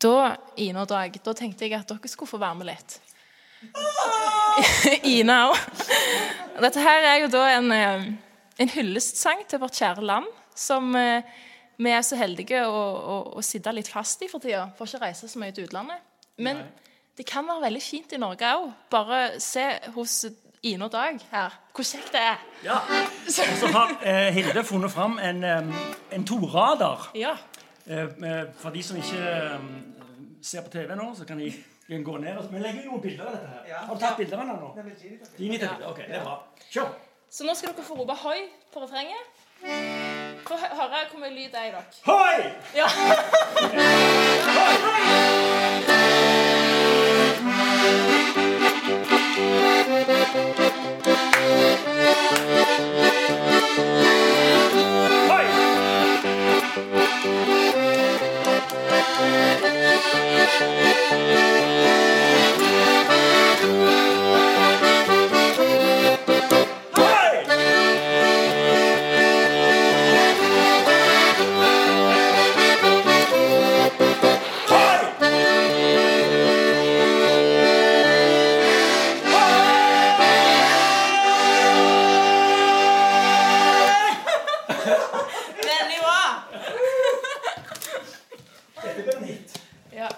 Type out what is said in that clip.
da, Ine og Dag, da tenkte jeg at dere skulle få være med litt. Ine òg. Dette her er jo da en, eh, en hyllestsang til vårt kjære land, som eh, vi er så heldige å, å, å sitte litt fast i for tida. Får ikke reise så mye til utlandet. Men det kan være veldig fint i Norge òg. Bare se hos Ine og Dag her hvor kjekt det er. Ja. Og så har eh, Hilde funnet fram en, em, en toradar. Ja. Eh, eh, for de som ikke em, ser på TV nå, så kan de, de kan gå ned. og- Vi legger jo noen bilder av dette her. Har du tatt bilder av den nå? De bilder. Ok, det er bra. Kjør. Så nå skal dere få rope hoi på refrenget. Få hø- høre hvor mye lyd det er i dere. Hoi! Ja. Veldig bra. Dette blir en hit. Ja.